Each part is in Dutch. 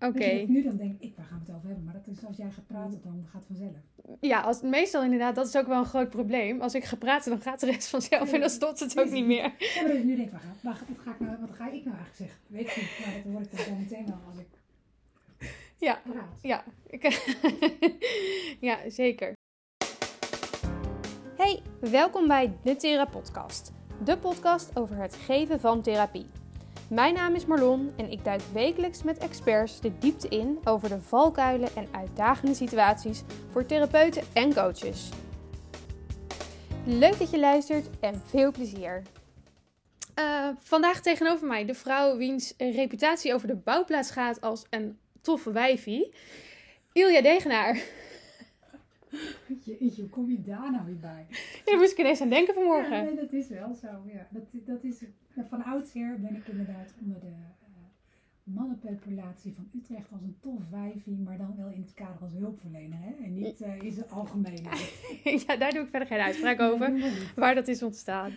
Oké. Dus ik nu dan denk ik, waar gaan we het over hebben? Maar dat is als jij gaat praten, dan gaat het vanzelf. Ja, als, meestal inderdaad, dat is ook wel een groot probleem. Als ik ga praten, dan gaat de rest vanzelf en dan stopt het ook niet meer. Ja, maar dat ik nu denk, waar ga, waar, wat, ga ik nou, wat ga ik nou eigenlijk zeggen? Weet ik niet, maar dat hoor ik dan zo meteen wel als ik Ja, praat. ja, ik, ja zeker. Hey, welkom bij de Thera Podcast. De podcast over het geven van therapie. Mijn naam is Marlon en ik duik wekelijks met experts de diepte in over de valkuilen en uitdagende situaties voor therapeuten en coaches. Leuk dat je luistert en veel plezier. Eh, vandaag tegenover mij de vrouw wiens reputatie over de bouwplaats gaat als een toffe wijfie. Ilja Degenaar. Jeetje, hoe kom je daar nou weer bij? Daar moest ik ineens aan denken Ja, vanmorgen. nee, dat is wel zo. Ja. Dat, dat is, van oudsher ben ik inderdaad onder de eh, mannenpopulatie van Utrecht als een tof wijfie, maar dan wel in het kader als hulpverlener. Hè? En niet eh, in zijn algemeenheid. ja, daar doe ik verder geen uitspraak over. Nee. Waar dat is ontstaan.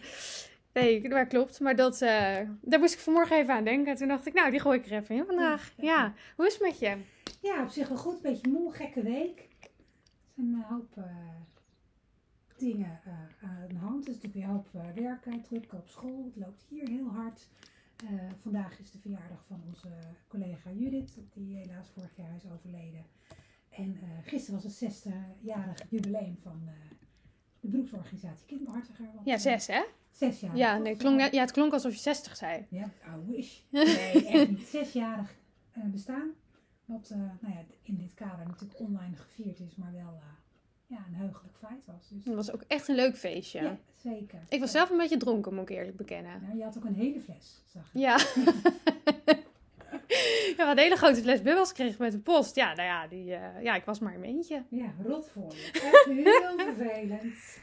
Nee, waar klopt. Maar dat, eh, daar moest ik vanmorgen even aan denken. Toen dacht ik, nou, die gooi ik er even in vandaag. Ja, Ja, hoe is het met je? Ja, op zich wel goed. Beetje moe, gekke week. Een hoop eh, dingen eh, aan de hand. Er is natuurlijk een hoop eh, werk, eh, druk op school. Het loopt hier heel hard. Eh, vandaag is de verjaardag van onze collega Judith, die helaas vorig jaar is overleden. En eh, gisteren was het 60-jarig jubileum van eh, de beroepsorganisatie Kindbehartiger. want, Ja, eh, zes, hè? Zes jaar. Ja, nee, het klonk, ja, het klonk alsof je 60 zei. Ja, I wish. Nee, echt niet. Zesjarig eh, bestaan. Wat eh, nou ja, in dit kader natuurlijk online gevierd is, maar wel eh, ja, een heugelijk feit was. Dus, Het was ook echt een leuk feestje. ja. zeker. Ik was zelf een beetje dronken, moet ik eerlijk bekennen. Nou, je had ook een hele fles, zag ik. Ja. ja, we een hele grote fles bubbels gekregen met de post. Ja, nou ja, die, eh, ja ik was maar in mijn eentje. Ja, rot voor je. Echt heel vervelend.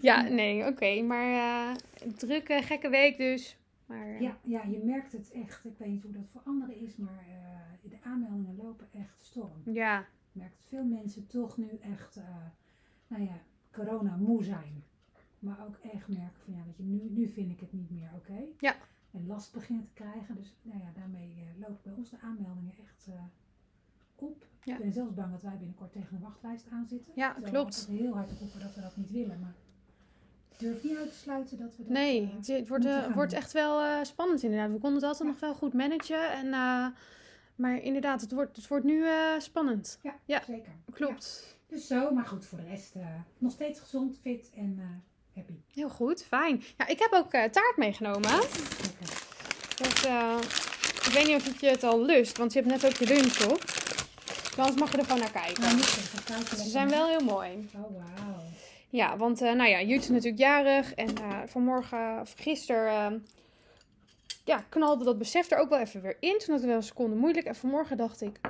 Ja, nee, oké. maar drukke, gekke week dus. Maar, eh, Ja, ja, je merkt het echt. Ik weet niet hoe dat voor anderen is, maar eh, de aanmeldingen lopen echt storm. ja, Ik merk dat veel mensen toch nu echt, eh, nou ja, corona moe zijn. Maar ook echt merken van, ja, weet je, nu, nu vind ik het niet meer oké. Ja. En last beginnen te krijgen. Dus nou ja, daarmee lopen bij ons de aanmeldingen echt op. Ja. Ik ben zelfs bang dat wij binnenkort tegen een wachtlijst aan zitten. Ja, klopt. We heel hard roepen dat we dat niet willen. Maar durf niet uit te sluiten dat we dat... nee, eh, het, het wordt, eh, wordt echt wel eh, spannend inderdaad. We konden het altijd Ja. nog wel goed managen. En, maar inderdaad, het wordt, het wordt nu spannend. ja, ja. zeker. Klopt. Dus zo, maar goed, voor de rest nog steeds gezond, fit en happy. Heel goed, fijn. Ja, ik heb ook taart meegenomen. Dat, eh, ik weet niet of je het al lust, want je hebt net ook je lunch op. Anders mag je er gewoon naar kijken. Nou, niet Ze zijn wel heel mooi. Oh, wauw. Ja, want eh, nou ja, Jut is natuurlijk jarig. En eh, vanmorgen, of gisteren, eh, ja, knalde dat besef er ook wel even weer in. Toen had ik wel een seconde moeilijk. En vanmorgen dacht ik,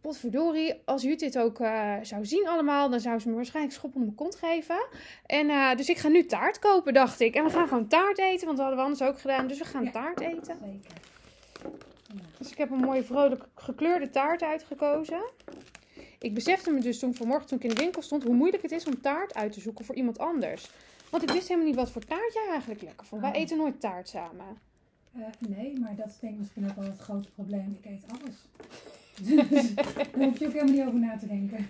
potverdorie, als Jut dit ook eh, zou zien allemaal, dan zou ze me waarschijnlijk schop onder mijn kont geven. En dus ik ga nu taart kopen, dacht ik. En we gaan gewoon taart eten, want dat hadden we anders ook gedaan. Dus we gaan Ja. taart eten. Zeker. Ja. Dus ik heb een mooie vrolijk gekleurde taart uitgekozen. Ik besefte me dus toen vanmorgen toen ik in de winkel stond hoe moeilijk het is om taart uit te zoeken voor iemand anders. Want ik wist helemaal niet wat voor taart jij eigenlijk lekker vond. Wij Oh. eten nooit taart samen. Eh, nee, maar dat is denk ik misschien ook wel het grote probleem. Ik eet alles. Dus daar hoef je ook helemaal niet over na te denken.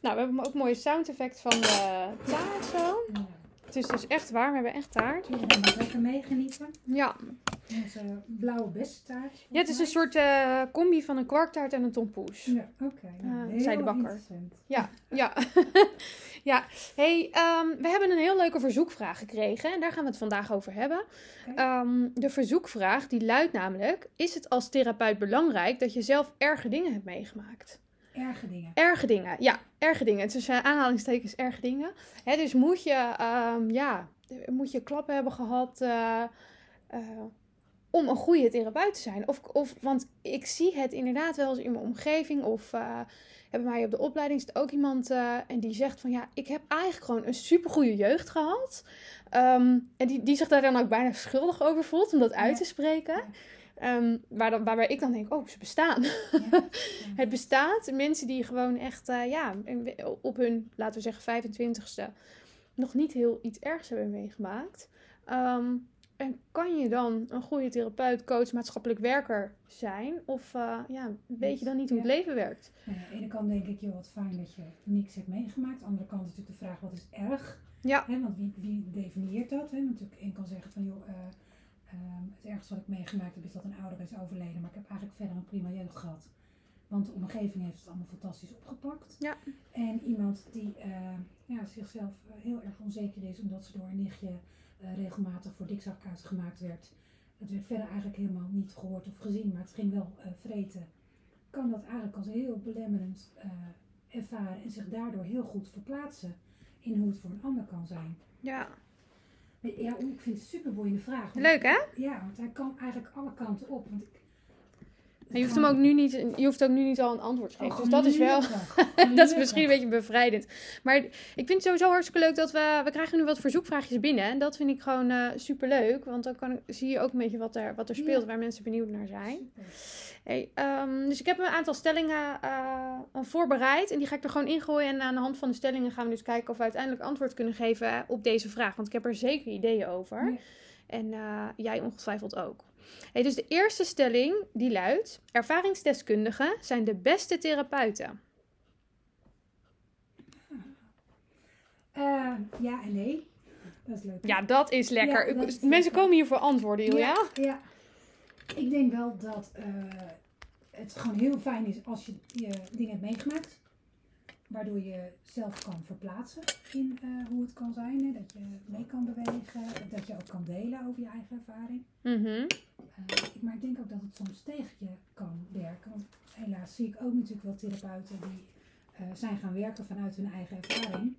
Nou, we hebben ook mooie sound effect van de taart zo. Ja. Het is dus echt waar, we hebben echt taart. Iedereen mag lekker meegenieten. Ja, Onze blauwe besttaart. ja het is een soort eh, combi van een kwarktaart en een tompoes. Ja, oké. Nou, Eh, zei de bakker. interessant. Ja, ja. ja. Hey, ehm, we hebben een heel leuke verzoekvraag gekregen en daar gaan we het vandaag over hebben. Ehm, de verzoekvraag die luidt namelijk: Is het als therapeut belangrijk dat je zelf erge dingen hebt meegemaakt? Erge dingen. Erge dingen, ja, erge dingen. Tussen aanhalingstekens erge dingen. Hè, dus moet je, ehm, ja, moet je klappen hebben gehad eh, eh, om een goede therapeut te zijn? Of, of, want ik zie het inderdaad wel eens in mijn omgeving of... eh hebben mij op de opleiding zit ook iemand eh, en die zegt van ja, ik heb eigenlijk gewoon een supergoeie jeugd gehad. Ehm, en die, die zich daar dan ook bijna schuldig over voelt om dat uit te spreken. Ja. Ehm, waar dan, waarbij ik dan denk, oh, ze bestaan. Ja. Het bestaat. Mensen die gewoon echt, eh, ja, op hun, laten we zeggen, 25ste nog niet heel iets ergs hebben meegemaakt. Ehm, en kan je dan een goede therapeut, coach, maatschappelijk werker zijn? Of uh, ja, weet je dan niet hoe het leven werkt? Aan de ene kant denk ik, joh, wat fijn dat je niks hebt meegemaakt. Aan de andere kant is natuurlijk de vraag, wat is erg? Ja. Want wie, wie definieert dat? Hè? Natuurlijk, één kan zeggen van, joh, uh, um, het ergste wat ik meegemaakt heb is dat een ouder is overleden. Maar ik heb eigenlijk verder een prima jeugd gehad. Want de omgeving heeft het allemaal fantastisch opgepakt. Ja. En iemand die uh, ja, zichzelf heel erg onzeker is omdat ze door een nichtje uh, regelmatig voor dikzak uitgemaakt werd. Het werd verder eigenlijk helemaal niet gehoord of gezien, maar het ging wel uh, vreten. Kan dat eigenlijk als heel belemmerend ervaren en zich daardoor heel goed verplaatsen in hoe het voor een ander kan zijn. Ja. Ja, ik vind het een super boeiende vraag. Leuk hè? Ja, want hij kan eigenlijk alle kanten op. Want ik, je hoeft, hem ook nu niet, je hoeft ook nu niet al een antwoord te geven. dus dat is wel. dat is misschien een beetje bevrijdend. Maar ik vind het sowieso hartstikke leuk dat we. We krijgen nu wat verzoekvraagjes binnen. En dat vind ik gewoon uh, super leuk. Want dan kan, zie je ook een beetje wat er, wat er speelt, ja. waar mensen benieuwd naar zijn. Hey, um, dus ik heb een aantal stellingen uh, voorbereid. En die ga ik er gewoon ingooien. En aan de hand van de stellingen gaan we dus kijken of we uiteindelijk antwoord kunnen geven op deze vraag. Want ik heb er zeker ideeën over. Ja. En uh, jij ongetwijfeld ook. Hey, dus de eerste stelling die luidt: ervaringsdeskundigen zijn de beste therapeuten. Uh, ja en nee. Dat is leuk. Ja, dat is lekker. Ja, dat is Mensen komen hier voor antwoorden, Julia. Ja, ja. Ik denk wel dat uh, het gewoon heel fijn is als je, je dingen hebt meegemaakt. Waardoor je zelf kan verplaatsen in uh, hoe het kan zijn. Hè? Dat je mee kan bewegen. Dat je ook kan delen over je eigen ervaring. Mm -hmm. uh, maar ik denk ook dat het soms tegen je kan werken. Want helaas zie ik ook natuurlijk wel therapeuten die uh, zijn gaan werken vanuit hun eigen ervaring.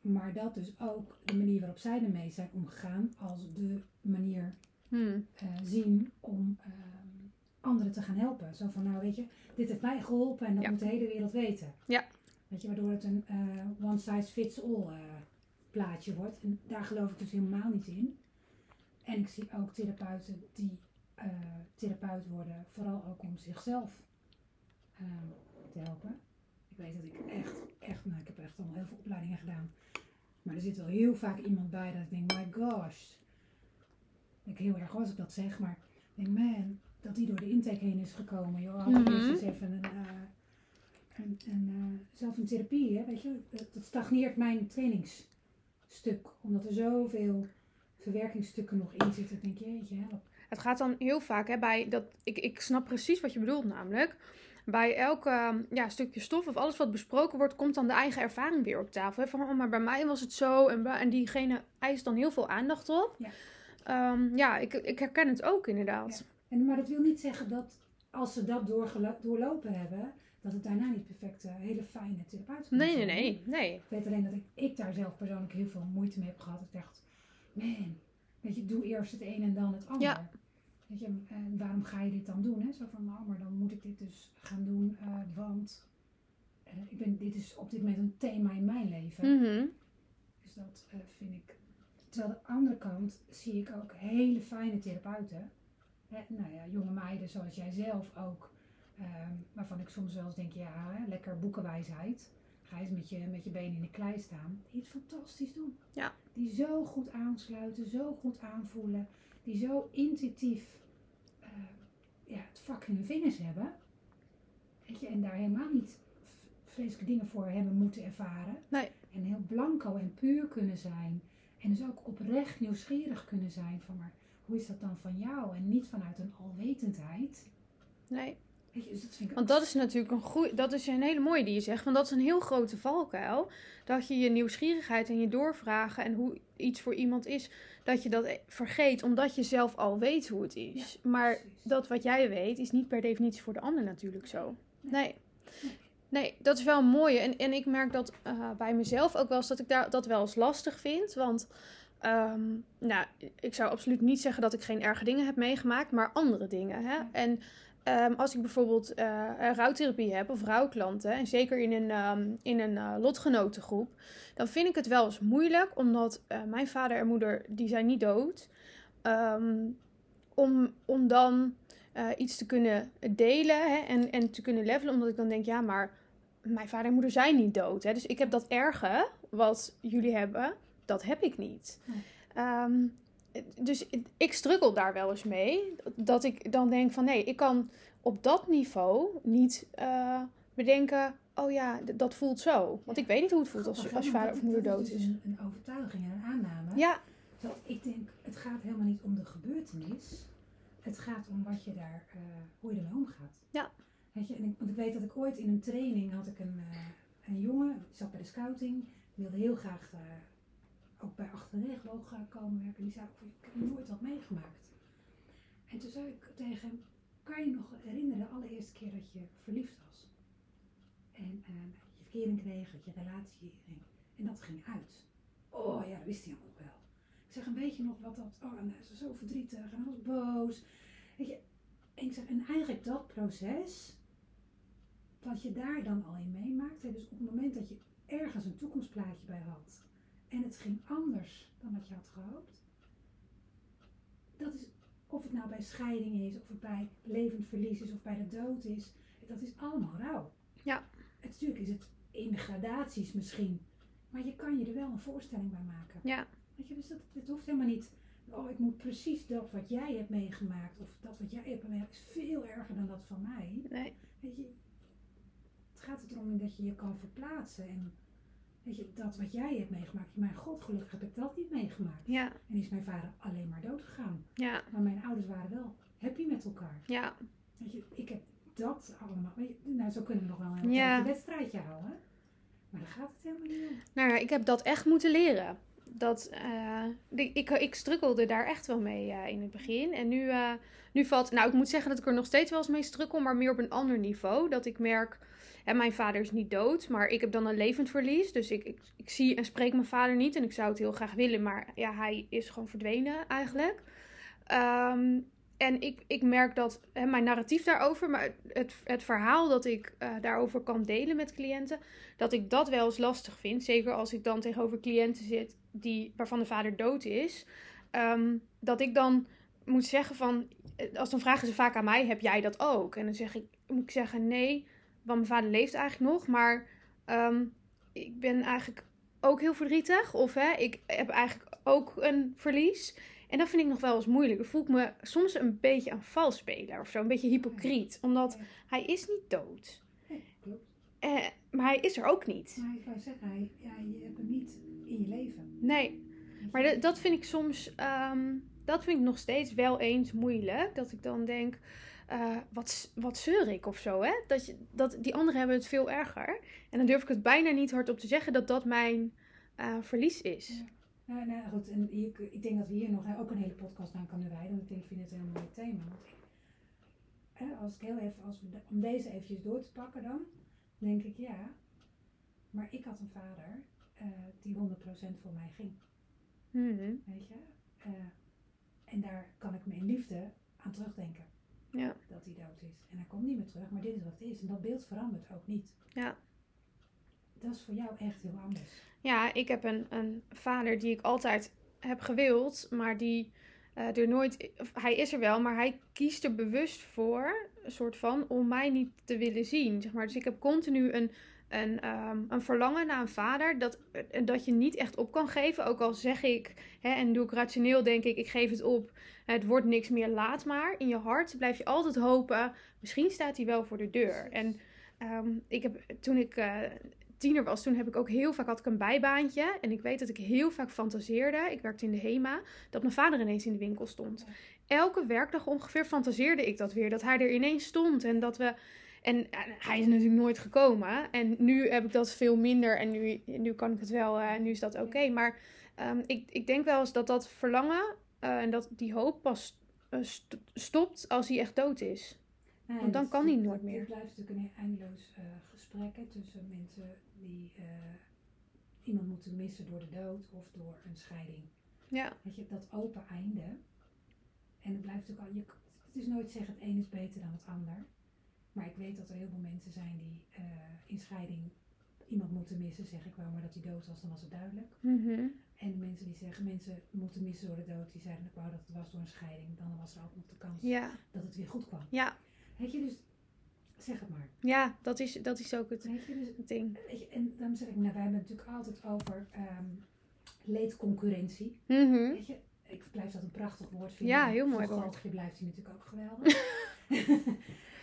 Maar dat dus ook de manier waarop zij ermee zijn omgegaan als de manier hmm. zien om ehm, anderen te gaan helpen. Zo van, nou weet je, dit heeft mij geholpen en dat Ja. moet de hele wereld weten. Ja. Weet je, waardoor het een eh, one size fits all eh, plaatje wordt. En daar geloof ik dus helemaal niet in. En ik zie ook therapeuten die eh, therapeut worden, vooral ook om zichzelf te helpen. Ik weet dat ik echt, echt, nou ik heb echt al heel veel opleidingen gedaan. Maar er zit wel heel vaak iemand bij dat ik denk, my gosh. Ik heel erg als ik dat zeg, maar ik denk, man, dat die door de intake heen is gekomen. Joh, had Mhm. eens even een, een, eh, zelf een therapie, hè, weet je. Dat, stagneert mijn trainingsstuk. Omdat er zoveel verwerkingsstukken nog in zitten. Denk je, jeetje, help. Het gaat dan heel vaak hè, bij dat. Ik, ik snap precies wat je bedoelt, namelijk. Bij elk ja, stukje stof of alles wat besproken wordt, komt dan de eigen ervaring weer op tafel. Hè? Van, oh, maar bij mij was het zo. En, en diegene eist dan heel veel aandacht op. Ja. Ehm, ja, ik, ik herken het ook inderdaad. En, maar dat wil niet zeggen dat als ze dat doorlopen hebben, dat het daarna niet perfect eh, hele fijne therapeut kan Nee, nee, nee, nee. Ik weet alleen dat ik, ik daar zelf persoonlijk heel veel moeite mee heb gehad. Ik dacht, man, weet je, doe eerst het een en dan het ander. Ja. Weet je, en waarom ga je dit dan doen? Hè? Zo van, nou, maar dan moet ik dit dus gaan doen, eh, want eh, ik ben, dit is op dit moment een thema in mijn leven. Mhm. Dus dat vind ik. Terwijl de andere kant zie ik ook hele fijne therapeuten. Hè, nou ja, jonge meiden zoals jij zelf ook. ehm, waarvan ik soms wel eens denk, ja, hè, lekker boekenwijsheid. Ga eens met je, met je benen in de klei staan. Die het fantastisch doen. Ja. Die zo goed aansluiten, zo goed aanvoelen. Die zo intuïtief eh, ja, het vak in hun vingers hebben. Weet je, en daar helemaal niet vreselijke dingen voor hebben moeten ervaren. Nee. En heel blanco en puur kunnen zijn. En dus ook oprecht nieuwsgierig kunnen zijn van, maar hoe is dat dan van jou? En niet vanuit een alwetendheid. Nee. Weet je, dus dat vind ik Want dat is natuurlijk een goeie, dat is een hele mooie die je zegt. Want dat is een heel grote valkuil. Dat je je nieuwsgierigheid en je doorvragen en hoe iets voor iemand is, dat je dat e- vergeet omdat je zelf al weet hoe het is. maar precies. dat wat jij weet is niet per definitie voor de ander natuurlijk zo. Nee. Nee. Nee, dat is wel een mooie. En, en ik merk dat eh, bij mezelf ook wel eens dat ik daar, dat wel eens lastig vind. Want ehm, nou, ik zou absoluut niet zeggen dat ik geen erge dingen heb meegemaakt, maar andere dingen. Hè? En ehm, als ik bijvoorbeeld een rouwtherapie heb of rouwklanten, en zeker in een, ehm, in een eh, lotgenotengroep, dan vind ik het wel eens moeilijk, omdat eh, mijn vader en moeder, die zijn niet dood. Om, om dan iets te kunnen delen hè, en, en te kunnen levelen, omdat ik dan denk, ja, maar mijn vader en moeder zijn niet dood. Hè, dus ik heb dat erge, wat jullie hebben, dat heb ik niet. Nee. Ehm, dus ik struggle daar wel eens mee. Dat ik dan denk van nee, ik kan op dat niveau niet eh, bedenken. Oh ja, dat voelt zo. Want ik weet niet hoe het voelt als, als je vader of moeder dat- dood dat is. Een, een overtuiging en een aanname. Ja, Terwijl ik denk, het gaat helemaal niet om de gebeurtenis. Het gaat om wat je daar, eh, hoe je ermee omgaat. Ja. Weet je, en ik, want ik weet dat ik ooit in een training had ik een, eh, een jongen, zat bij de scouting, wilde heel graag ook bij achter de regenboog gaan komen werken. Die zei ook, ik heb nooit wat meegemaakt. En toen zei ik tegen hem, kan je nog herinneren de allereerste keer dat je verliefd was? En eh, je verkering kreeg, dat je relatie ging. En dat ging uit. Oh ja, dat wist hij allemaal wel. Ik zeg, een beetje nog wat dat, oh, en hij is zo verdrietig en hij was boos. Weet je, en ik zeg, en eigenlijk dat proces, wat je daar dan al in meemaakt, dus op het moment dat je ergens een toekomstplaatje bij had en het ging anders dan wat je had gehoopt, dat is, of het nou bij scheiding is, of het bij levend verlies is, of bij de dood is, dat is allemaal rouw. Ja. Het, natuurlijk is het in de gradaties misschien, maar je kan je er wel een voorstelling bij maken. ja, Weet je, dus dat, het hoeft helemaal niet. Oh, ik moet precies dat wat jij hebt meegemaakt, of dat wat jij hebt meegemaakt, is veel erger dan dat van mij. nee. Weet je, het gaat erom dat je je kan verplaatsen. En weet je, dat wat jij hebt meegemaakt, mijn god, gelukkig heb ik dat niet meegemaakt. Ja, En is mijn vader alleen maar dood gegaan. ja, Maar mijn ouders waren wel happy met elkaar. ja. Weet je, ik heb dat allemaal. Weet je, nou, zo kunnen we nog wel een Ja. wedstrijdje houden. Maar daar gaat het helemaal niet om. Nou ja, ik heb dat echt moeten leren. Dat, eh, ik, ik strukkelde daar echt wel mee eh, in het begin. En nu, eh, nu valt... Nou, ik moet zeggen dat ik er nog steeds wel eens mee strukkel, maar meer op een ander niveau. Dat ik merk... Hè, mijn vader is niet dood, maar ik heb dan een levend verlies. Dus ik, ik, ik zie en spreek mijn vader niet. En ik zou het heel graag willen, maar ja, hij is gewoon verdwenen eigenlijk. Ehm, en ik, ik merk dat hè, mijn narratief daarover, maar het, het verhaal dat ik eh, daarover kan delen met cliënten, dat ik dat wel eens lastig vind. Zeker als ik dan tegenover cliënten zit die, waarvan de vader dood is. Ehm, dat ik dan moet zeggen van, eh, als dan vragen ze vaak aan mij, heb jij dat ook? En dan zeg ik, moet ik zeggen nee, want mijn vader leeft eigenlijk nog, maar ehm, ik ben eigenlijk ook heel verdrietig. Of hè, ik heb eigenlijk ook een verlies. En dat vind ik nog wel eens moeilijk. Dan voel ik me soms een beetje een valsspeler of zo. Een beetje hypocriet. Omdat hij is niet dood. Nee, klopt. Eh, maar hij is er ook niet. Maar ik wou zeggen, hij, ja, je hebt hem niet in je leven. Nee, maar dat- dat vind ik soms... ehm, dat vind ik nog steeds wel eens moeilijk. Dat ik dan denk... eh, wat, wat zeur ik of zo, hè? Dat, je, dat die anderen hebben het veel erger. En dan durf ik het bijna niet hardop te zeggen dat dat mijn eh, verlies is. Nou, nou goed, en hier, ik denk dat we hier nog hè, ook een hele podcast aan kunnen wijden. Want ik denk, ik vind het een heel mooi thema. Hè, als ik heel even, als we de- om deze eventjes door te pakken dan, denk ik ja. Maar ik had een vader eh, die 100% voor mij ging. Mhm. Weet je? Eh, en daar kan ik me in liefde aan terugdenken. Ja. Dat hij dood is. En hij komt niet meer terug, maar dit is wat het is. En dat beeld verandert ook niet. Ja. Dat is voor jou echt heel anders. Ja, ik heb een, een vader die ik altijd heb gewild, maar die eh, er nooit. Hij is er wel, maar hij kiest er bewust voor, een soort van, om mij niet te willen zien. Zeg maar. Dus ik heb continu een, een, ehm, een verlangen naar een vader dat, eh, dat je niet echt op kan geven. Ook al zeg ik, hè, en doe ik rationeel, denk ik, ik geef het op. Het wordt niks meer, laat maar. In je hart blijf je altijd hopen, misschien staat hij wel voor de deur. En ehm, ik heb, toen ik eh, tiener was, toen heb ik ook heel vaak had ik een bijbaantje. En ik weet dat ik heel vaak fantaseerde. Ik werkte in de HEMA. Dat mijn vader ineens in de winkel stond. Elke werkdag ongeveer fantaseerde ik dat weer. Dat hij er ineens stond. En dat we. En hij is natuurlijk nooit gekomen. En nu heb ik dat veel minder. En nu, nu kan ik het wel. eh, nu is dat oké. Maar ehm, ik, ik denk wel eens dat dat verlangen. eh, en dat die hoop pas eh, st- stopt als hij echt dood is. Nee, Want dan kan hij nooit meer. Dit blijft natuurlijk een eindeloos gesprek hè, tussen mensen die iemand moeten missen door de dood of door een scheiding. Ja, Weet je, dat open einde. En het blijft natuurlijk al, je, het is nooit zeggen het een is beter dan het ander. Maar ik weet dat er heel veel mensen zijn die eh, in scheiding iemand moeten missen. Zeg ik wel, maar dat hij dood was, dan was het duidelijk. Mhm. En mensen die zeggen mensen moeten missen door de dood, die zeiden ik wou dat het was door een scheiding. Dan was er ook nog de kans ja, dat het weer goed kwam. ja, Weet je, dus zeg het maar. ja dat, is, dat is ook het, Weet je, dus het ding. Weet je, en dan zeg ik, nou, wij hebben het natuurlijk altijd over ehm leedconcurrentie. Mhm. Weet je, Ik blijf dat een prachtig woord vinden. Ja, heel mooi woord. Blijft hij natuurlijk ook geweldig.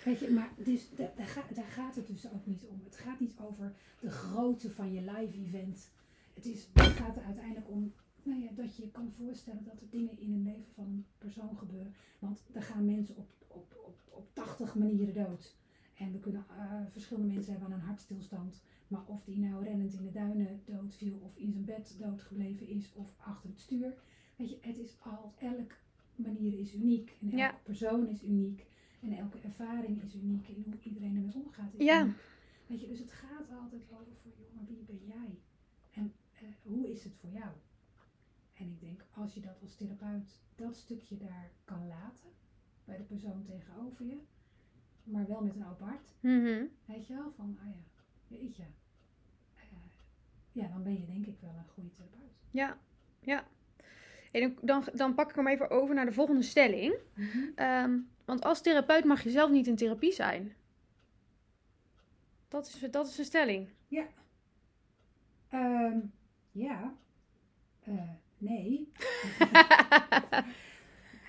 Weet je, maar dus, da- daar, gaat, daar gaat het dus ook niet om. Het gaat niet over de grootte van je live event. Het, is, het gaat er uiteindelijk om nou ja, dat je je kan voorstellen dat er dingen in het leven van een persoon gebeuren. Want er gaan mensen op, op, op, op 80 manieren dood. En we kunnen eh, verschillende mensen hebben aan een hartstilstand. Maar of die nou rennend in de duinen doodviel, of in zijn bed doodgebleven is, of achter het stuur. Weet je, het is al, elke manier is uniek. En elke Ja. persoon is uniek. En elke ervaring is uniek. En hoe iedereen ermee omgaat is Ja. uniek. Weet je, dus het gaat altijd over voor jongen, wie ben jij? En eh, hoe is het voor jou? En ik denk, als je dat als therapeut, dat stukje daar kan laten, bij de persoon tegenover je, maar wel met een open hart, Mhm. weet je wel, van, ah ja, weet je, eh, ja, dan ben je denk ik wel een goede therapeut. Ja, ja. En dan- dan, pak ik hem even over naar de volgende stelling. Ehm, want als therapeut mag je zelf niet in therapie zijn. Dat is, dat is een stelling. Ehm, ja, Eh, nee.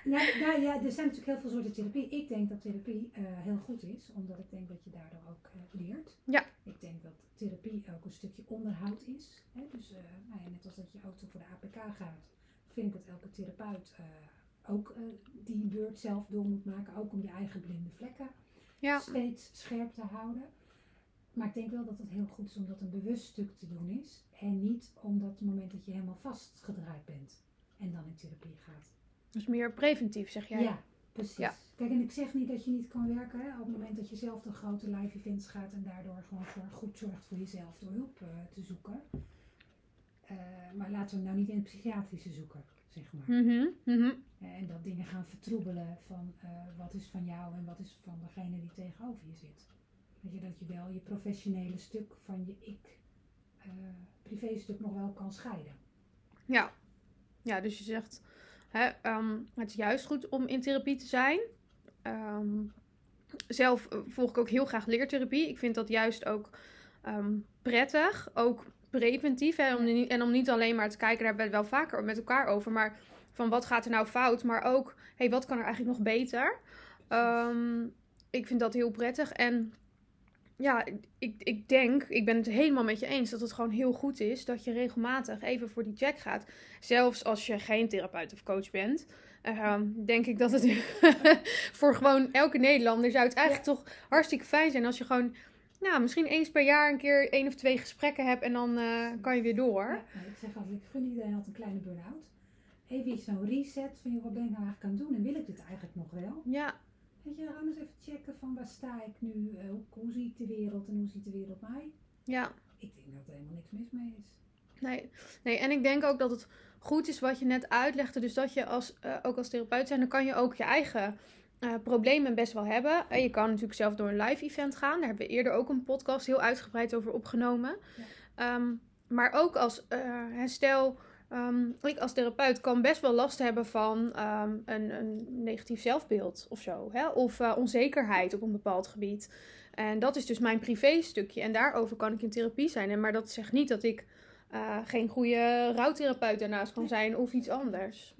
Ja, nou ja, er zijn natuurlijk heel veel soorten therapie. Ik denk dat therapie eh, heel goed is, omdat ik denk dat je daardoor ook eh, leert. Ja. Ik denk dat therapie ook een stukje onderhoud is. Hè? Dus nou ja, net als dat je auto voor de APK gaat, vind ik dat elke therapeut eh, ook eh, die beurt zelf door moet maken. Ook om je eigen blinde vlekken Ja, steeds scherp te houden. Maar ik denk wel dat het heel goed is om dat een bewust stuk te doen is. En niet omdat het moment dat je helemaal vastgedraaid bent en dan in therapie gaat. dus meer preventief zeg jij. Ja, precies. Ja. Kijk, en ik zeg niet dat je niet kan werken hè, op het moment dat je zelf de grote live events gaat en daardoor gewoon voor, goed zorgt voor jezelf door hulp eh, te zoeken. Eh, maar laten we hem nou niet in het psychiatrische zoeken, zeg maar. Mhm, mhm. Eh, En dat dingen gaan vertroebelen van eh, wat is van jou en wat is van degene die tegenover je zit. Weet je, dat je wel je professionele stuk van je ik, eh privéstuk nog wel kan scheiden. Ja. ja, dus je zegt, hè, ehm, het is juist goed om in therapie te zijn. Ehm, zelf volg ik ook heel graag leertherapie. Ik vind dat juist ook ehm, prettig, ook preventief. Hè, om niet, en om niet alleen maar te kijken, daar hebben we het wel vaker met elkaar over, maar van wat gaat er nou fout, maar ook, hey, wat kan er eigenlijk nog beter? Ehm, ik vind dat heel prettig en ja, ik, ik denk, ik ben het helemaal met je eens dat het gewoon heel goed is dat je regelmatig even voor die check gaat. Zelfs als je geen therapeut of coach bent, ehm, denk ik dat het voor gewoon elke Nederlander zou het eigenlijk toch hartstikke fijn zijn als je gewoon, nou, misschien eens per jaar een keer één of twee gesprekken hebt en dan eh, kan je weer door. Ja, nou, ik zeg altijd, ik gun iedereen altijd een kleine burn-out. Even zo'n reset van, joh, wat ben ik nou eigenlijk aan het doen en wil ik dit eigenlijk nog wel? Ja, Weet je, gaan eens even checken van waar sta ik nu, eh, hoe, hoe zie ik de wereld en hoe ziet de wereld mij? ja. Ik denk dat er helemaal niks mis mee is. Nee, nee, en ik denk ook dat het goed is wat je net uitlegde. Dus dat je als, eh, ook als therapeut zijn, dan kan je ook je eigen eh, problemen best wel hebben. En je kan natuurlijk zelf door een live event gaan. Daar hebben we eerder ook een podcast heel uitgebreid over opgenomen. Ehm, maar ook als eh, hè, stel, ehm, ik als therapeut kan best wel last hebben van ehm, een, een negatief zelfbeeld of zo. Hè? Of eh, onzekerheid op een bepaald gebied. En dat is dus mijn privé stukje. En daarover kan ik in therapie zijn. En, maar dat zegt niet dat ik eh, geen goede rouwtherapeut daarnaast kan zijn of iets anders.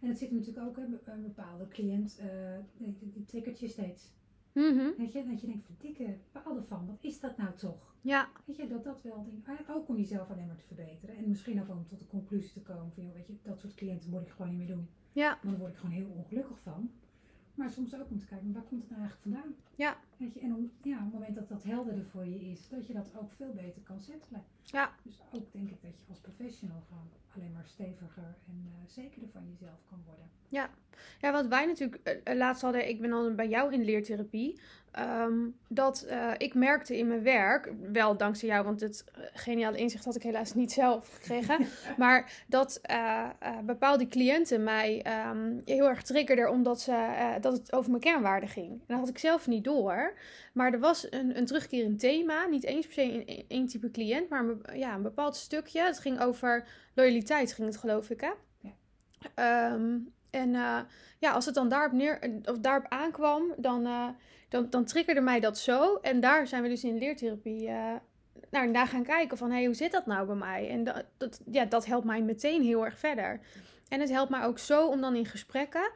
En het zit natuurlijk ook, een bepaalde cliënt, eh, die, triggert je steeds. Mhm. Weet je, dat je denkt, verdikke, bepaalde van, wat is dat nou toch? Ja, Weet je, dat dat wel, ding, ah, ook om jezelf alleen maar te verbeteren. En misschien ook om tot de conclusie te komen van, joh, weet je, dat soort cliënten moet ik gewoon niet meer doen. ja, Want daar word ik gewoon heel ongelukkig van. Maar soms ook om te kijken, waar komt het nou eigenlijk vandaan? Ja. Weet je, en om, ja, op het moment dat dat helderder voor je is, dat je dat ook veel beter kan settelen. Ja. Dus ook denk ik dat je als professional gewoon alleen maar steviger en eh, zekerder van jezelf kan worden. Ja, wat wij natuurlijk eh, eh, laatst hadden, ik ben al bij jou in leertherapie. ehm, dat ik merkte in mijn werk, wel dankzij jou, want het geniale inzicht had ik helaas niet zelf gekregen. maar dat bepaalde cliënten mij ehm, heel erg triggerden omdat ze, dat het over mijn kernwaarden ging. En dat had ik zelf niet door. Maar er was een, een terugkerend thema, niet eens per se in één type cliënt, maar een, ja, een bepaald stukje. Het ging over loyaliteit, ging het geloof ik, hè? Ja. Ehm, en eh, ja, als het dan daarop, neer, of daarop aankwam, dan, eh, dan, dan triggerde mij dat zo. En daar zijn we dus in leertherapie eh naar gaan kijken van, hey, hoe zit dat nou bij mij? En dat, dat, ja, dat helpt mij meteen heel erg verder. En het helpt mij ook zo om dan in gesprekken,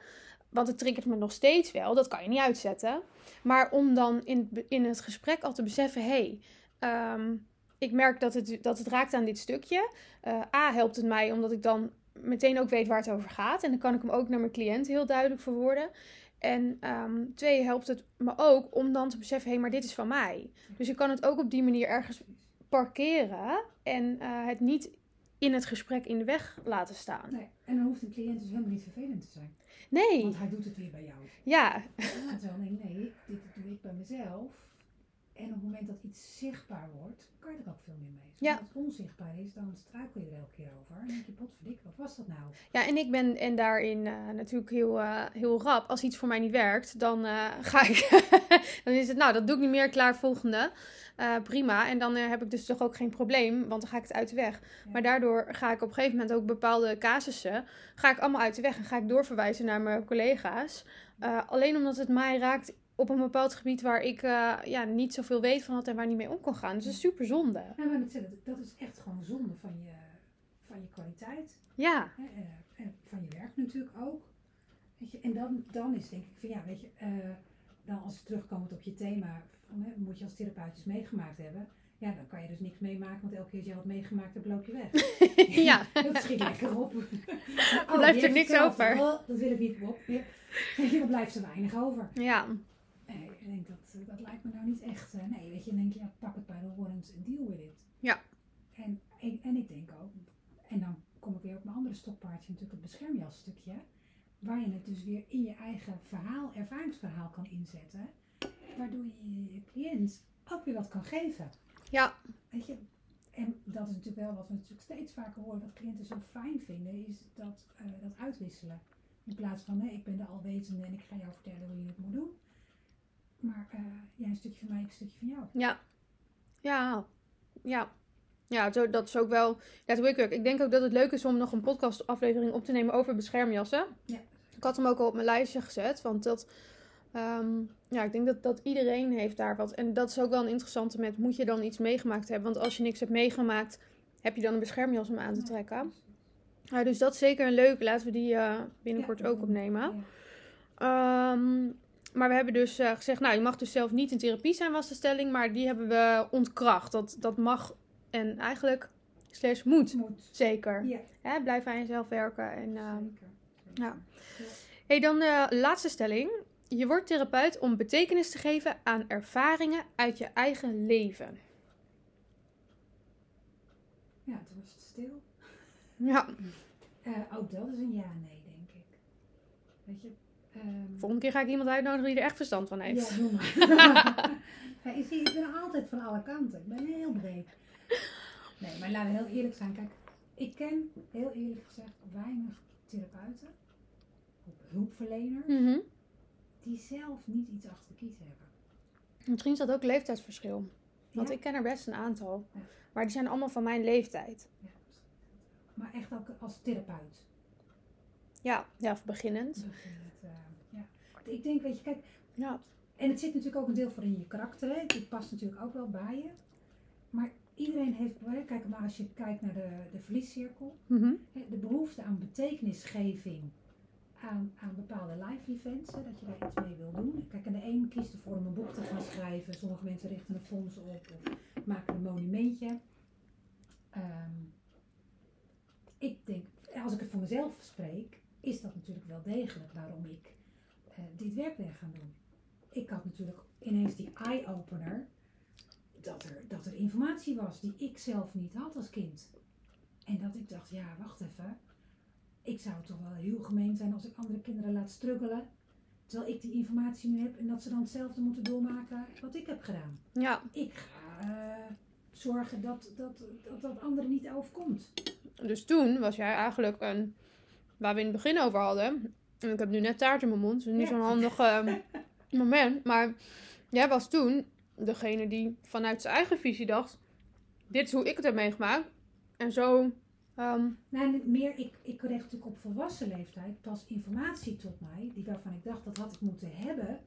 want het triggert me nog steeds wel, dat kan je niet uitzetten. Maar om dan in, in het gesprek al te beseffen, hé, hey, ehm, ik merk dat het, dat het raakt aan dit stukje. Eh, A, helpt het mij omdat ik dan meteen ook weet waar het over gaat. En dan kan ik hem ook naar mijn cliënt heel duidelijk verwoorden. En ehm, twee, helpt het me ook om dan te beseffen, hé, hey, maar dit is van mij. Dus ik kan het ook op die manier ergens parkeren en uh, het niet in het gesprek in de weg laten staan. Nee, en dan hoeft een cliënt dus helemaal niet vervelend te zijn. Nee. Want hij doet het weer bij jou. Ja. Ja, terwijl nee, nee, dit doe ik bij mezelf. En op het moment dat iets zichtbaar wordt, kan je er ook veel meer mee. Als Ja. het onzichtbaar is, dan struikel je er elke keer over. En dan denk je, potverdik, wat was dat nou? Ja, en ik ben en daarin eh, natuurlijk heel, eh, heel rap. Als iets voor mij niet werkt, dan eh, ga ik. dan is het, nou, dat doe ik niet meer, klaar, volgende. Prima. En dan heb ik dus toch ook geen probleem, want dan ga ik het uit de weg. Ja. Maar daardoor ga ik op een gegeven moment ook bepaalde casussen, ga ik allemaal uit de weg en ga ik doorverwijzen naar mijn collega's. Alleen omdat het mij raakt op een bepaald gebied waar ik eh, ja, niet zoveel weet van had en waar niet mee om kon gaan. Dus dat is super zonde. Nou, maar dat, dat is echt gewoon zonde van je, van je kwaliteit. Ja, eh, en van je werk natuurlijk ook. Weet je, en dan, dan is denk ik van ja, weet je, eh, dan als we terugkomen op je thema, van, hè, moet je als therapeut iets meegemaakt hebben. Ja, dan kan je dus niks meemaken, want elke keer als je wat meegemaakt hebt, loop je weg. ja. dat schiet lekker op. Oh, blijft die er niks over. Oh, dat wil ik niet op. Ja. Dan blijft er weinig over. ja. Ik denk dat, dat lijkt me nou niet echt. eh, nee, weet je, dan denk je, ja, pak het bij de horens en deal with it. Ja. En, en, en ik denk ook, en dan kom ik weer op mijn andere stokpaardje, natuurlijk het beschermjasstukje, waar je het dus weer in je eigen verhaal, ervaringsverhaal kan inzetten, waardoor je je cliënt ook weer wat kan geven. Ja. Weet je, en dat is natuurlijk wel wat we natuurlijk steeds vaker horen, wat cliënten zo fijn vinden, is dat, eh, dat uitwisselen. In plaats van, nee, ik ben de alwetende en ik ga jou vertellen hoe je het moet doen. Maar eh jij een stukje van mij, een stukje van jou. Ja. Ja. Ja. Ja, zo, dat is ook wel. Ja, dat ik ook. Ik denk ook dat het leuk is om nog een podcastaflevering op te nemen over beschermjassen. Ja. Ik had hem ook al op mijn lijstje gezet, want dat. ehm, ja, ik denk dat, dat iedereen heeft daar wat. En dat is ook wel een interessante met, moet je dan iets meegemaakt hebben? Want als je niks hebt meegemaakt, heb je dan een beschermjas om aan te trekken. Ja, dus dat is zeker een leuke. Laten we die eh, binnenkort Ja, ook opnemen. Ja. Ehm, maar we hebben dus eh, gezegd, nou, je mag dus zelf niet in therapie zijn, was de stelling. Maar die hebben we ontkracht. Dat, dat mag en eigenlijk slash moet. Moet. Zeker. Ja, Hè, blijf aan jezelf werken. En, ehm, zeker. ja. hey, dan de laatste stelling. Je wordt therapeut om betekenis te geven aan ervaringen uit je eigen leven. Ja, toen was het stil. Ja, Eh, ook dat is een ja-nee, denk ik. Weet je. Ehm, volgende keer ga ik iemand uitnodigen die er echt verstand van heeft. Ja, doe maar. ja, ik, zie, ik ben altijd van alle kanten. Ik ben heel breed. Nee, maar laten we heel eerlijk zijn. Kijk, ik ken heel eerlijk gezegd weinig therapeuten, of hulpverleners, Mhm. die zelf niet iets achter de kiezen hebben. Misschien is dat ook leeftijdsverschil. Want Ja? ik ken er best een aantal. Ja. Maar die zijn allemaal van mijn leeftijd. Ja, maar echt ook als therapeut. Ja, ja of beginnend vind het, eh, ja. Ik denk, weet je, kijk, Ja. en het zit natuurlijk ook een deel voor in je karakter. Hè? Het past natuurlijk ook wel bij je. Maar iedereen heeft, hè, kijk maar als je kijkt naar de, de verliescirkel. Mhm. Hè, de behoefte aan betekenisgeving aan, aan bepaalde live events, hè, dat je daar iets mee wil doen. Kijk, en de een kiest ervoor om een boek te gaan schrijven, sommige mensen richten een fonds op of maken een monumentje. Ehm, ik denk, als ik het voor mezelf spreek, is dat natuurlijk wel degelijk waarom ik dit werk ben gaan doen. Ik had natuurlijk ineens die eye-opener dat er, dat er informatie was die ik zelf niet had als kind. En dat ik dacht, ja, wacht even. Ik zou toch wel heel gemeen zijn als ik andere kinderen laat struggelen. Terwijl ik die informatie nu heb en dat ze dan hetzelfde moeten doormaken wat ik heb gedaan. Ja, Ik ga eh, zorgen dat dat, dat dat anderen niet overkomt. dus toen was jij eigenlijk een... Waar we in het begin over hadden. En ik heb nu net taart in mijn mond. Dus niet Ja. zo'n handig eh, moment. Maar jij was toen degene die vanuit zijn eigen visie dacht... Dit is hoe ik het heb meegemaakt. En zo... ehm, Nou, niet meer, ik, ik kreeg natuurlijk op volwassen leeftijd pas informatie tot mij, die waarvan ik dacht dat had ik moeten hebben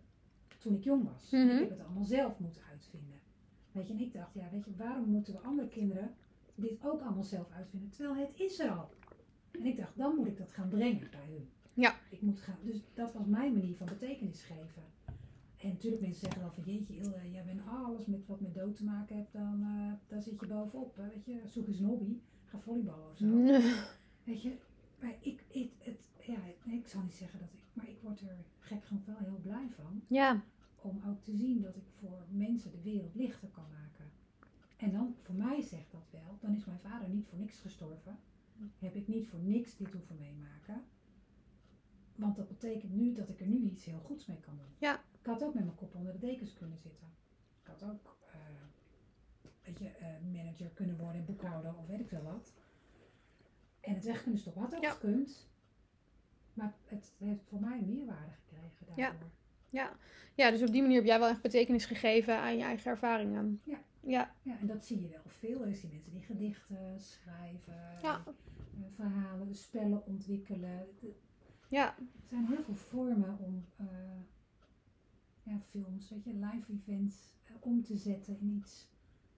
toen ik jong was. Mhm. Ik heb het allemaal zelf moeten uitvinden. Weet je, en ik dacht, ja, weet je, waarom moeten we andere kinderen dit ook allemaal zelf uitvinden? Terwijl het is er al. En ik dacht, dan moet ik dat gaan brengen bij hun. Ja. Ik moet gaan, dus dat was mijn manier van betekenis geven. En natuurlijk mensen zeggen dan van jeetje Ilde, jij bent alles met wat met dood te maken hebt, dan daar zit je bovenop. Hè? Weet je, zoek eens een hobby, ga volleyballen of zo. Weet je, maar ik, ik, het, ja, ik zal niet zeggen dat ik, maar ik word er gek genoeg wel heel blij van. Ja, Om ook te zien dat ik voor mensen de wereld lichter kan maken. En dan, voor mij zegt dat wel, dan is mijn vader niet voor niks gestorven. Heb ik niet voor niks dit hoeven meemaken. Want dat betekent nu dat ik er nu iets heel goeds mee kan doen. Ja. Ik had ook met mijn kop onder de dekens kunnen zitten. Ik had ook, eh, weet je, eh, manager kunnen worden, boekhouder of weet ik veel wat. En het weg kunnen stoppen. Had ook Ja. gekund. Maar het heeft voor mij meerwaarde gekregen Ja. daardoor. ja, dus op die manier heb jij wel echt betekenis gegeven aan je eigen ervaringen. Ja. Ja, Ja, en dat zie je wel veel. Er zijn mensen die gedichten schrijven, ja, eh, verhalen, spellen ontwikkelen. Er ja, zijn heel veel vormen om eh, ja, films, weet je, live events eh, om te zetten in iets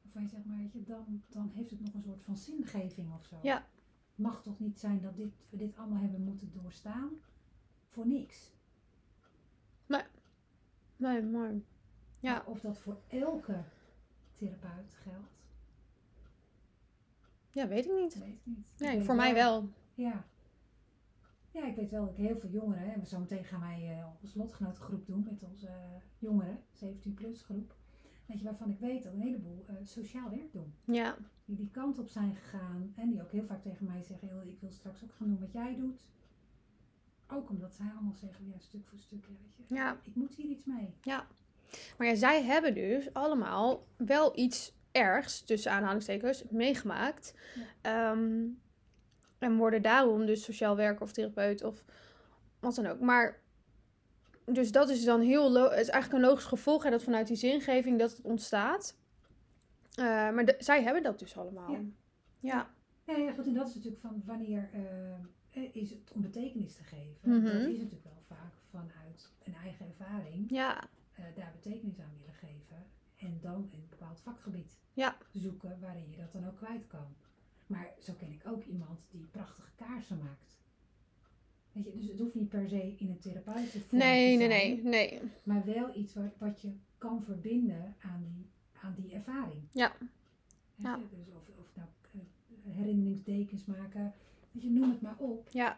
waarvan je zegt, maar weet je, dan, dan heeft het nog een soort van zingeving of zo. Ja. Het mag toch niet zijn dat dit, we dit allemaal hebben moeten doorstaan voor niks. nee. Ja. Maar of dat voor elke therapeut geldt, Ja, weet ik niet. weet ik niet. Nee, weet voor mij wel. Ja. Ja, ik weet wel dat ik heel veel jongeren, en zo meteen gaan wij eh onze lotgenotengroep doen met onze eh, jongeren, 17 plus groep. Weet je, waarvan ik weet dat een heleboel eh, sociaal werk doen. Ja, Die die kant op zijn gegaan en die ook heel vaak tegen mij zeggen, "Heel, ik wil straks ook gaan doen wat jij doet. Ook omdat zij allemaal zeggen, ja, stuk voor stuk, ja, weet je, ja. ik moet hier iets mee. Maar ja, zij hebben dus allemaal wel iets ergs, tussen aanhalingstekens, meegemaakt. Ehm, en worden daarom dus sociaal werker of therapeut of wat dan ook. Maar, dus dat is dan heel, lo- het is eigenlijk een logisch gevolg, hè, dat vanuit die zingeving dat het ontstaat. Eh, maar de- zij hebben dat dus allemaal. Ja. Ja, Ja, ja, goed, en dat is natuurlijk van wanneer eh, eh, is het om betekenis te geven. Mhm. Dat is natuurlijk wel vaak vanuit een eigen ervaring. ja, daar betekenis aan willen geven. En dan in een bepaald vakgebied Ja. zoeken waarin je dat dan ook kwijt kan. Maar zo ken ik ook iemand die prachtige kaarsen maakt. Weet je, dus het hoeft niet per se in een therapeutenvorm nee, te nee, zijn, nee, nee. Maar wel iets wat, wat je kan verbinden aan die, aan die ervaring. Ja. Ja. je, Dus of, of nou eh, herinneringsdekens maken, weet je, noem het maar op. Ja,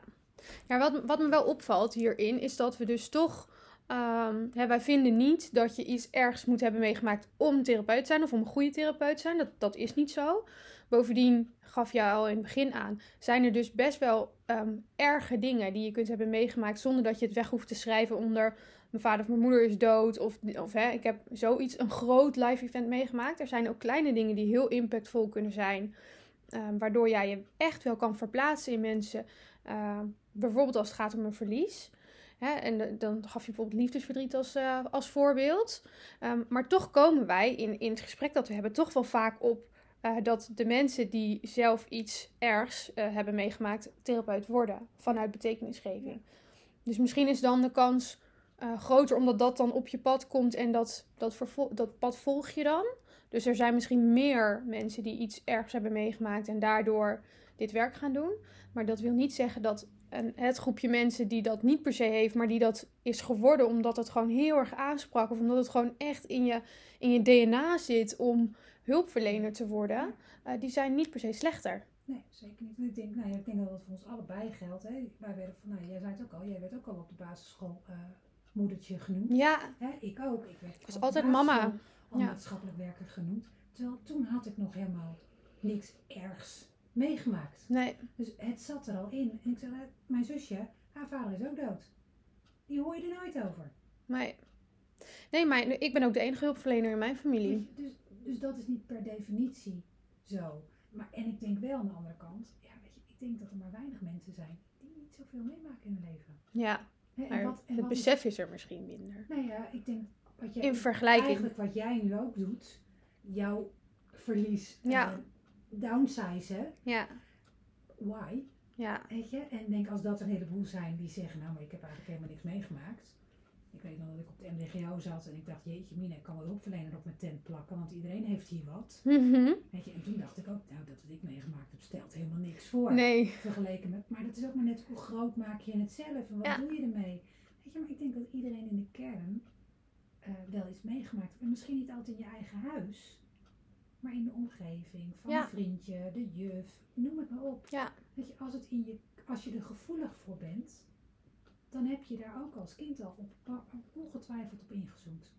ja wat, wat me wel opvalt hierin is dat we dus toch. ehm, hè, wij vinden niet dat je iets ergs moet hebben meegemaakt om therapeut te zijn of om een goede therapeut te zijn. Dat, dat is niet zo. Bovendien gaf je al in het begin aan, zijn er dus best wel ehm, erge dingen die je kunt hebben meegemaakt zonder dat je het weg hoeft te schrijven onder mijn vader of mijn moeder is dood of, of hè, ik heb zoiets, een groot live event meegemaakt. Er zijn ook kleine dingen die heel impactvol kunnen zijn, ehm, waardoor jij je echt wel kan verplaatsen in mensen. Ehm, bijvoorbeeld als het gaat om een verlies. En dan gaf je bijvoorbeeld liefdesverdriet als, eh, als voorbeeld. Maar toch komen wij in, in het gesprek dat we hebben toch wel vaak op eh, dat de mensen die zelf iets ergs eh, hebben meegemaakt, therapeut worden vanuit betekenisgeving. Dus misschien is dan de kans eh, groter omdat dat dan op je pad komt en dat, dat, dat pad volg je dan. Dus er zijn misschien meer mensen die iets ergs hebben meegemaakt en daardoor dit werk gaan doen. Maar dat wil niet zeggen dat het groepje mensen die dat niet per se heeft, maar die dat is geworden omdat het gewoon heel erg aansprak. Of omdat het gewoon echt in je, in je DNA zit om hulpverlener te worden. eh, die zijn niet per se slechter. Nee, zeker niet. Ik denk, nou ik denk dat dat voor ons allebei geldt. Hè. Wij werden van, nou, jij zei het ook al, jij werd ook al op de basisschool eh, moedertje genoemd. Ja, Hè, ik ook. Ik werd was altijd mama. Al Ja. maatschappelijk werker genoemd. Terwijl toen had ik nog helemaal niks ergs meegemaakt. nee. Dus het zat er al in. En ik zei, eh, mijn zusje, haar vader is ook dood. Die hoor je er nooit over. Nee. Nee, maar ik ben ook de enige hulpverlener in mijn familie. Dus, dus, dus dat is niet per definitie zo. Maar, en ik denk wel aan de andere kant, ja, weet je, ik denk dat er maar weinig mensen zijn die niet zoveel meemaken in hun leven. Ja, maar wat- het besef is er misschien minder. Nou ja, ik denk wat jij In vergelijking. eigenlijk wat jij nu ook doet, jouw verlies Ja. downsizen, Ja, why? ja, Weet je? En denk als dat een heleboel zijn die zeggen, nou maar ik heb eigenlijk helemaal niks meegemaakt. Ik weet nog dat ik op de MDGO zat en ik dacht, jeetje mina, ik kan wel hulpverlener op mijn tent plakken, want iedereen heeft hier wat. Mhm. Weet je, en toen dacht ik ook, nou, dat wat ik meegemaakt heb, stelt helemaal niks voor. Nee. Vergeleken met, maar dat is ook maar net hoe groot maak je het zelf en wat Ja. doe je ermee? Weet je, maar ik denk dat iedereen in de kern eh, wel iets meegemaakt heeft. En misschien niet altijd in je eigen huis, maar in de omgeving, van Ja. een vriendje, de juf, noem het maar op. Ja. Weet je, als, het in je, als je er gevoelig voor bent, dan heb je daar ook als kind al op, ongetwijfeld op ingezoomd.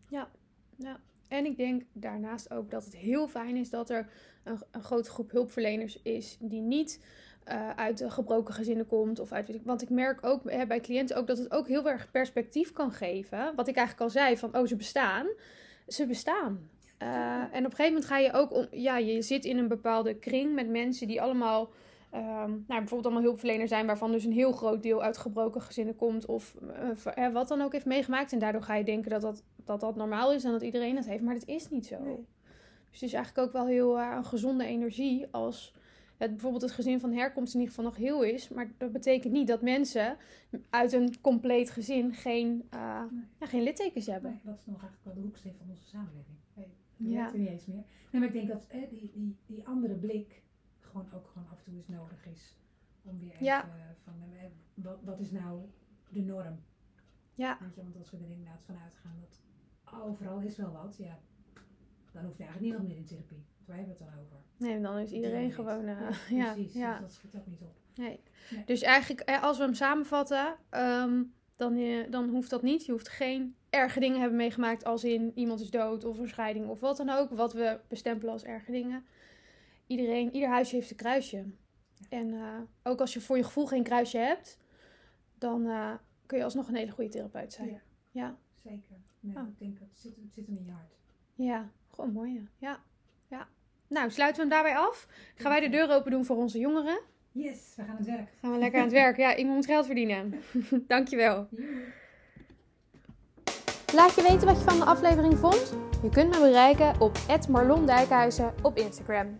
En ik denk daarnaast ook dat het heel fijn is dat er een, een grote groep hulpverleners is die niet eh, uit gebroken gezinnen komt. Of uit, want ik merk ook hè, bij cliënten ook dat het ook heel erg perspectief kan geven. Wat ik eigenlijk al zei, van oh ze bestaan. Ze bestaan. Eh, en op een gegeven moment ga je ook, om, ja, je zit in een bepaalde kring met mensen die allemaal, nou, bijvoorbeeld allemaal hulpverleners zijn, waarvan dus een heel groot deel uit gebroken gezinnen komt, of eh, eh, wat dan ook heeft meegemaakt. En daardoor ga je denken dat dat, dat dat normaal is en dat iedereen het heeft, maar dat is niet zo. Nee. Dus het is eigenlijk ook wel heel eh, een gezonde energie als het, bijvoorbeeld het gezin van herkomst in ieder geval nog heel is. Maar dat betekent niet dat mensen uit een compleet gezin geen, Nee. ja, geen littekens hebben. Nee, dat is nog eigenlijk wel de hoeksteen van onze samenleving. Hey, ja. er niet eens meer. Nee, maar ik denk dat eh, die, die, die andere blik gewoon ook toe eens nodig is. Om weer even Ja. van, eh, wat, wat is nou de norm? Ja. Weet je, want als we er inderdaad van uitgaan dat overal is wel wat, ja, dan hoeft eigenlijk niemand meer in therapie. Want wij hebben het dan over. Nee, dan is iedereen gewoon. eh, Ja, ja, precies. ja. Dus dat schiet ook niet op. Nee. Nee. Dus eigenlijk, eh, als we hem samenvatten, ehm, dan, eh, dan hoeft dat niet. Je hoeft geen erge dingen hebben meegemaakt als in iemand is dood of een scheiding of wat dan ook. Wat we bestempelen als erge dingen. Iedereen, ieder huisje heeft een kruisje. En eh, ook als je voor je gevoel geen kruisje hebt, dan eh, kun je alsnog een hele goede therapeut zijn. Ja. Ja, Zeker. Nee, Oh. Ik denk dat het zit, het zit hem in je hart. ja. gewoon mooi. Ja. ja. ja. Nou, sluiten we hem daarbij af. Gaan wij de deur open doen voor onze jongeren. Yes, we gaan het werk. Gaan we lekker aan het werk. Ja, ik moet geld verdienen. Dankjewel. Laat je weten wat je van de aflevering vond. Je kunt me bereiken op @marlondijkhuizen op Instagram.